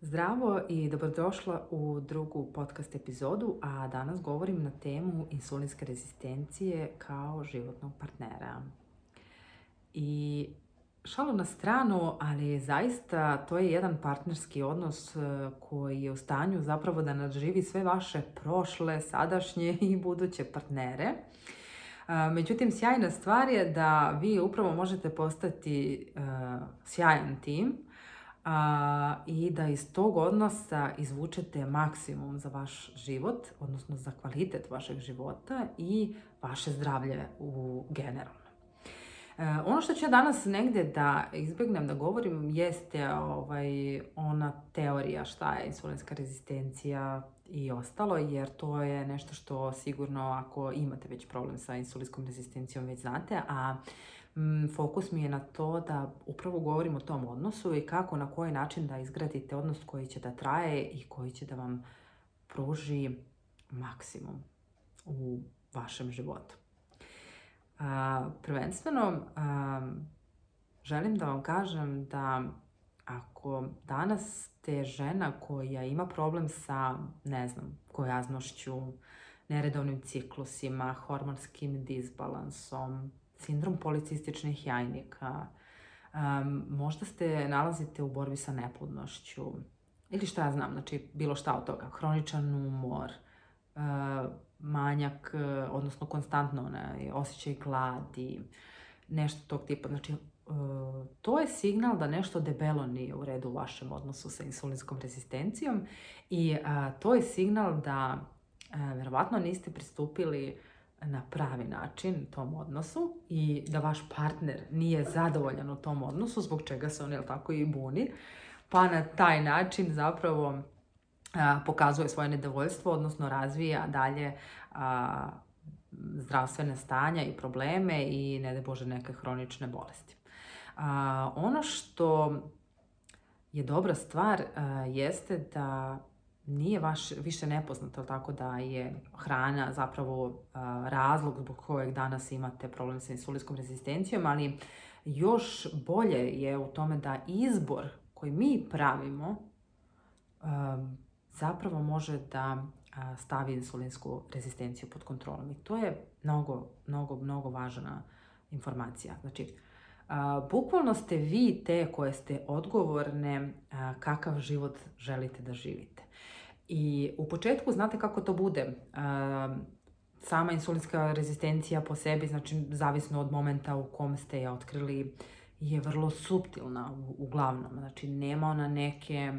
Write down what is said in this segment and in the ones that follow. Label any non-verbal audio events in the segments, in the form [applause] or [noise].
Zdravo i dobrodošla u drugu podcast epizodu, a danas govorim na temu insulinske rezistencije kao životnog partnera. I šalu na stranu, ali zaista to je jedan partnerski odnos e, koji je u stanju zapravo da nadživi sve vaše prošle, sadašnje [laughs] i buduće partnere. E, međutim, sjajna stvar je da vi upravo možete postati e, sjajan tim a, i da iz tog odnosa izvučete maksimum za vaš život, odnosno za kvalitet vašeg života i vaše zdravlje u generalno. E, ono što ću ja danas negdje da izbjegnem da govorim jeste ovaj, ona teorija šta je insulinska rezistencija i ostalo, jer to je nešto što sigurno ako imate već problem sa insulinskom rezistencijom već znate, a Mm, fokus mi je na to da upravo govorim o tom odnosu i kako, na koji način da izgradite odnos koji će da traje i koji će da vam pruži maksimum u vašem životu. prvenstveno, želim da vam kažem da ako danas ste žena koja ima problem sa, ne znam, kojaznošću, neredovnim ciklusima, hormonskim disbalansom, sindrom policističnih jajnika, možda ste nalazite u borbi sa neplodnošću, ili šta ja znam, znači bilo šta od toga, hroničan umor, e, manjak, e, odnosno konstantno osjećaj gladi, nešto tog tipa. Znači, e, to je signal da nešto debelo nije u redu u vašem odnosu sa insulinskom rezistencijom i to je signal da verovatno niste pristupili na pravi način tom odnosu i da vaš partner nije zadovoljan u tom odnosu, zbog čega se on, jel tako, i buni. Pa na taj način zapravo pokazuje svoje nedovoljstvo, odnosno razvija dalje a, zdravstvene stanja i probleme i, ne da Bože, neke hronične bolesti. A, ono što je dobra stvar jeste da nije baš više nepoznato, tako da je hrana zapravo razlog zbog kojeg danas imate problem sa insulinskom rezistencijom, ali još bolje je u tome da izbor koji mi pravimo zapravo može da stavi insulinsku rezistenciju pod kontrolom. I to je mnogo, mnogo, mnogo važna informacija. Znači, bukvalno ste vi te koje ste odgovorne kakav život želite da živite. I u početku znate kako to bude. Sama insulinska rezistencija po sebi, znači zavisno od momenta u kom ste je otkrili, je vrlo subtilna uglavnom. Znači nema ona neke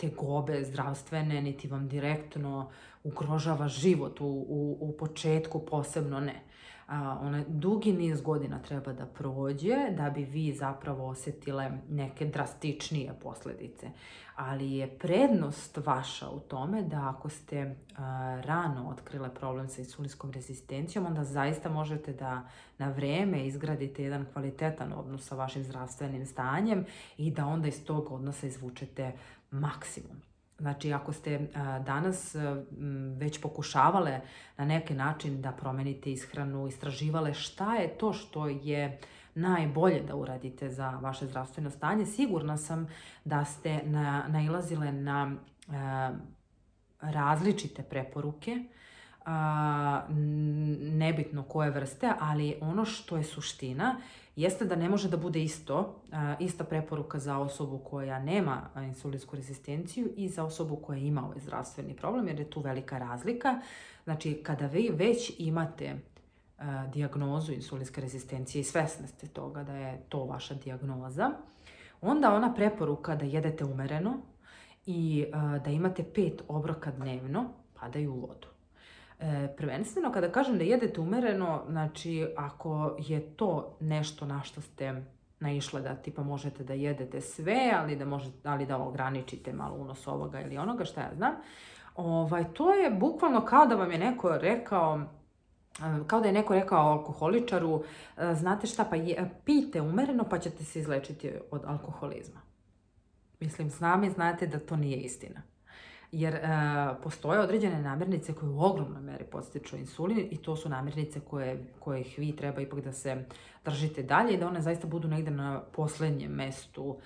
te gobe zdravstvene, niti vam direktno ugrožava život u, u, u početku, posebno ne. A, dugi niz godina treba da prođe da bi vi zapravo osjetile neke drastičnije posljedice. Ali je prednost vaša u tome da ako ste rano otkrile problem sa insulinskom rezistencijom, onda zaista možete da na vreme izgradite jedan kvalitetan odnos sa vašim zdravstvenim stanjem i da onda iz tog odnosa izvučete maksimum. Znači, ako ste e, danas e, već pokušavale na neki način da promenite ishranu, istraživale šta je to što je najbolje da uradite za vaše zdravstveno stanje, sigurna sam da ste nailazile na e, različite preporuke nebitno koje vrste, ali ono što je suština jeste da ne može da bude isto, ista preporuka za osobu koja nema insulinsku rezistenciju i za osobu koja ima ovaj zdravstveni problem, jer je tu velika razlika. Znači, kada vi već imate dijagnozu insulinske rezistencije i svesni ste toga da je to vaša dijagnoza, onda ona preporuka da jedete umereno i da imate pet obroka dnevno padaju u vodu. E, prvenstveno, kada kažem da jedete umereno, znači ako je to nešto na što ste naišle da tipa možete da jedete sve, ali da, možete, ali da ograničite malo unos ovoga ili onoga, šta ja znam, ovaj, to je bukvalno kao da vam je neko rekao, e, kao da je neko rekao alkoholičaru, e, znate šta, pa pijte umereno pa ćete se izlečiti od alkoholizma. Mislim, sami znate da to nije istina jer e, postoje određene namirnice koje u ogromnoj meri postiču insulin i to su namirnice koje, kojih vi treba ipak da se držite dalje i da one zaista budu negdje na posljednjem mestu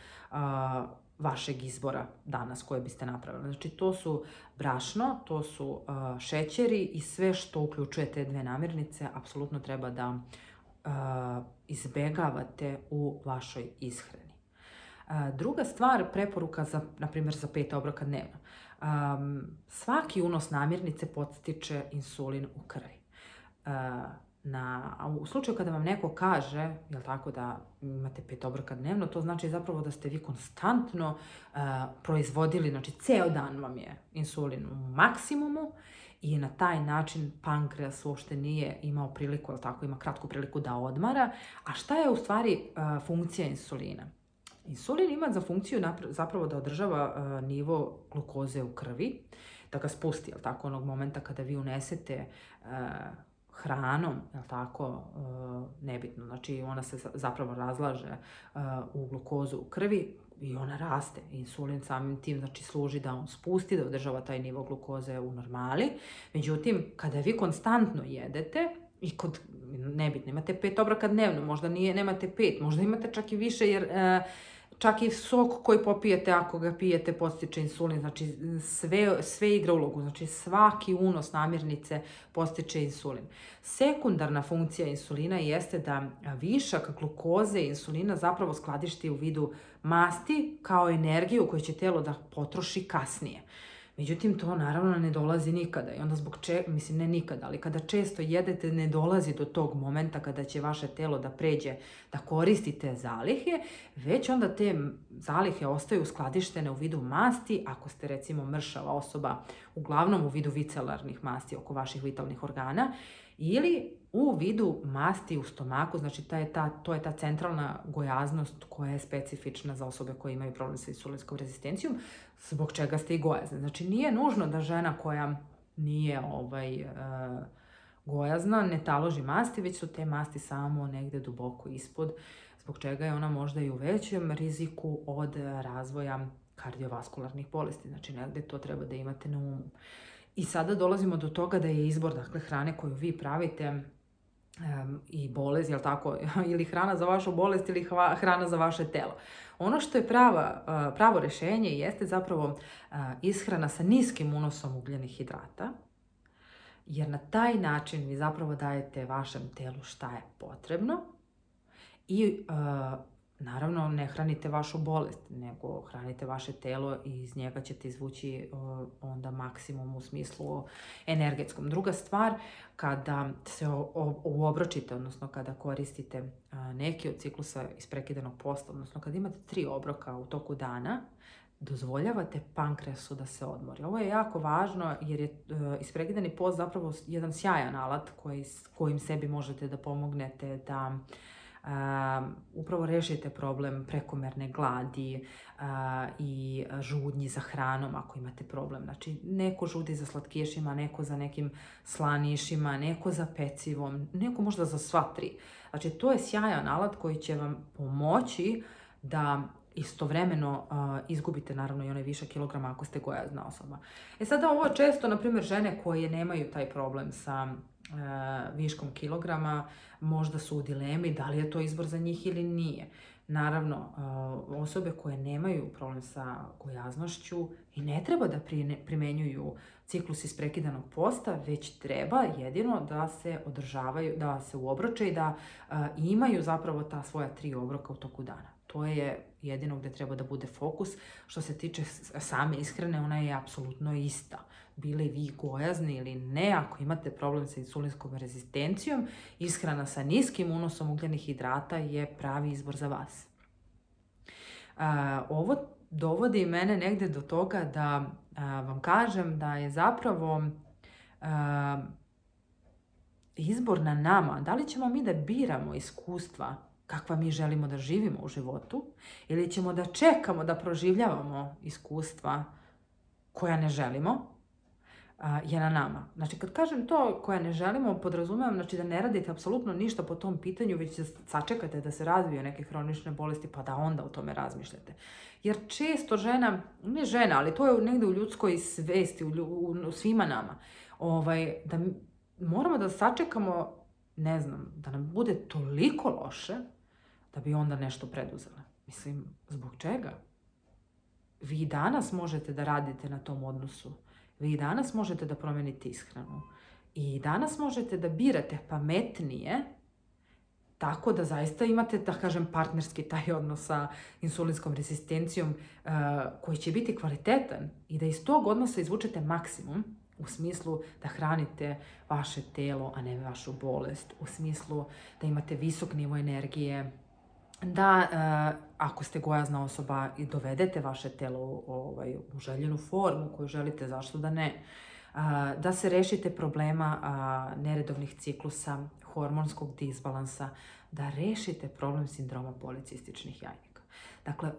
vašeg izbora danas koje biste napravili. Znači to su brašno, to su šećeri i sve što uključuje te dve namirnice apsolutno treba da izbjegavate izbegavate u vašoj ishrani. Druga stvar, preporuka za, na primjer, za pet obroka dnevno svaki unos namirnice podstiče insulin u krvi. na, u slučaju kada vam neko kaže jel tako, da imate pet obroka dnevno, to znači zapravo da ste vi konstantno proizvodili, znači ceo dan vam je insulin u maksimumu i na taj način pankreas uopšte nije imao priliku, jel tako, ima kratku priliku da odmara. A šta je u stvari funkcija insulina? Insulin ima za funkciju zapravo da održava e, nivo glukoze u krvi, da ga spusti, tako, onog momenta kada vi unesete e, hranom, tako, e, nebitno. Znači ona se zapravo razlaže u glukozu u krvi i ona raste. Insulin samim tim znači, služi da on spusti, da održava taj nivo glukoze u normali. Međutim, kada vi konstantno jedete, i kod nebitno, imate pet obraka dnevno, možda nije, nemate pet, možda imate čak i više jer... Čak i sok koji popijete, ako ga pijete, postiče insulin. Znači, sve, sve igra ulogu. Znači, svaki unos namirnice postiče insulin. Sekundarna funkcija insulina jeste da višak glukoze i insulina zapravo skladišti u vidu masti kao energiju koju će telo da potroši kasnije. Međutim, to naravno ne dolazi nikada i onda zbog čega, mislim ne nikada, ali kada često jedete ne dolazi do tog momenta kada će vaše telo da pređe da koristi te zalihe, već onda te zalihe ostaju skladištene u vidu masti, ako ste recimo mršava osoba, uglavnom u vidu vicelarnih masti oko vaših vitalnih organa, ili u vidu masti u stomaku, znači ta je ta, to je ta centralna gojaznost koja je specifična za osobe koje imaju problem sa insulinskom rezistencijom, zbog čega ste i gojazne. Znači nije nužno da žena koja nije ovaj, e, gojazna ne taloži masti, već su te masti samo negde duboko ispod, zbog čega je ona možda i u većem riziku od razvoja kardiovaskularnih bolesti. Znači negde to treba da imate na umu. I sada dolazimo do toga da je izbor dakle, hrane koju vi pravite i bolest, jel tako, [laughs] ili hrana za vašu bolest ili hrana za vaše telo. Ono što je prava, e, pravo rješenje jeste zapravo e, ishrana sa niskim unosom ugljenih hidrata, jer na taj način vi zapravo dajete vašem telu šta je potrebno i e, naravno ne hranite vašu bolest, nego hranite vaše telo i iz njega ćete izvući onda maksimum u smislu energetskom. Druga stvar, kada se uobročite, odnosno kada koristite neki od ciklusa iz prekidanog posta, odnosno kada imate tri obroka u toku dana, dozvoljavate pankresu da se odmori. Ovo je jako važno jer je e, ispregidani post zapravo jedan sjajan alat koji, kojim sebi možete da pomognete da upravo rešite problem prekomerne gladi i žudnji za hranom ako imate problem. Znači, neko žudi za slatkišima, neko za nekim slanišima, neko za pecivom, neko možda za sva tri. Znači, to je sjajan alat koji će vam pomoći da istovremeno izgubite naravno i onaj više kilograma ako ste gojazna osoba. E sada ovo često, na primjer, žene koje nemaju taj problem sa Eh, viškom kilograma možda su u dilemi da li je to izbor za njih ili nije. Naravno, eh, osobe koje nemaju problem sa gojaznošću i ne treba da primenjuju ciklus iz prekidanog posta, već treba jedino da se održavaju, da se uobroče i da eh, imaju zapravo ta svoja tri obroka u toku dana. To je jedino gdje treba da bude fokus. Što se tiče same ishrane, ona je apsolutno ista. Bili vi gojazni ili ne, ako imate problem sa insulinskom rezistencijom, ishrana sa niskim unosom ugljenih hidrata je pravi izbor za vas. ovo dovodi mene negdje do toga da vam kažem da je zapravo izbor na nama. Da li ćemo mi da biramo iskustva kakva mi želimo da živimo u životu ili ćemo da čekamo da proživljavamo iskustva koja ne želimo je na nama. Znači kad kažem to koja ne želimo podrazumijem znači, da ne radite apsolutno ništa po tom pitanju već da sačekate da se razviju neke hronične bolesti pa da onda o tome razmišljate. Jer često žena, ne žena, ali to je negdje u ljudskoj svesti, u, u, u svima nama, ovaj, da moramo da sačekamo ne znam, da nam bude toliko loše da bi onda nešto preduzela. Mislim, zbog čega? Vi i danas možete da radite na tom odnosu. Vi i danas možete da promenite ishranu. I danas možete da birate pametnije tako da zaista imate, da kažem, partnerski taj odnos sa insulinskom rezistencijom eh, koji će biti kvalitetan i da iz tog odnosa izvučete maksimum u smislu da hranite vaše telo, a ne vašu bolest, u smislu da imate visok nivo energije, da e, ako ste gojazna osoba i dovedete vaše telo ovaj, u željenu formu koju želite, zašto da ne, e, da se rešite problema neredovnih ciklusa, hormonskog disbalansa, da rešite problem sindroma policističnih jajnika. Dakle, e,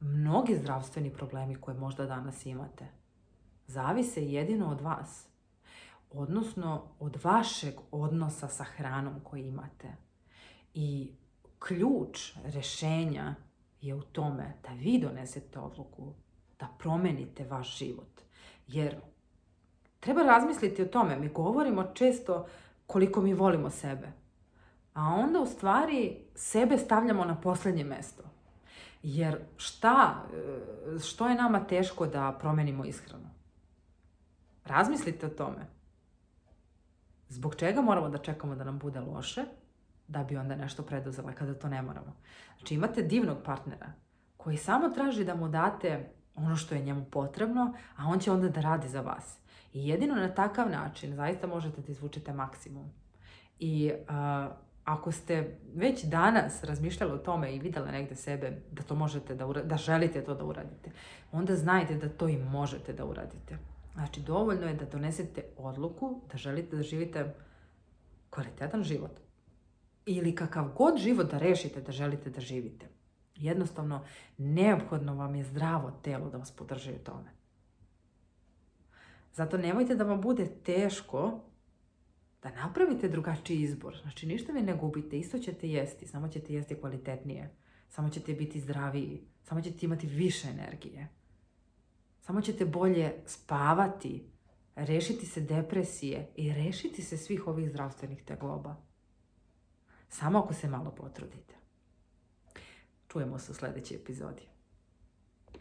mnogi zdravstveni problemi koje možda danas imate zavise jedino od vas, odnosno od vašeg odnosa sa hranom koji imate. I ključ rješenja je u tome da vi donesete odluku da promenite vaš život. Jer treba razmisliti o tome. Mi govorimo često koliko mi volimo sebe. A onda u stvari sebe stavljamo na posljednje mjesto. Jer šta, e, što je nama teško da promenimo ishranu? Razmislite o tome. Zbog čega moramo da čekamo da nam bude loše? da bi onda nešto preduzela kada to ne moramo. Znači imate divnog partnera koji samo traži da mu date ono što je njemu potrebno, a on će onda da radi za vas. I jedino na takav način zaista možete da izvučete maksimum. I uh, ako ste već danas razmišljali o tome i videli negde sebe da to možete da, da želite to da uradite, onda znajte da to i možete da uradite. Znači dovoljno je da donesete odluku da želite da živite kvalitetan život ili kakav god život da rešite da želite da živite. Jednostavno, neophodno vam je zdravo telo da vas podrži u tome. Zato nemojte da vam bude teško da napravite drugačiji izbor. Znači, ništa vi ne gubite, isto ćete jesti, samo ćete jesti kvalitetnije. Samo ćete biti zdraviji, samo ćete imati više energije. Samo ćete bolje spavati, rešiti se depresije i rešiti se svih ovih zdravstvenih tegoba. Samo ako se malo potrudite. Čujemo se u sljedećoj epizodi.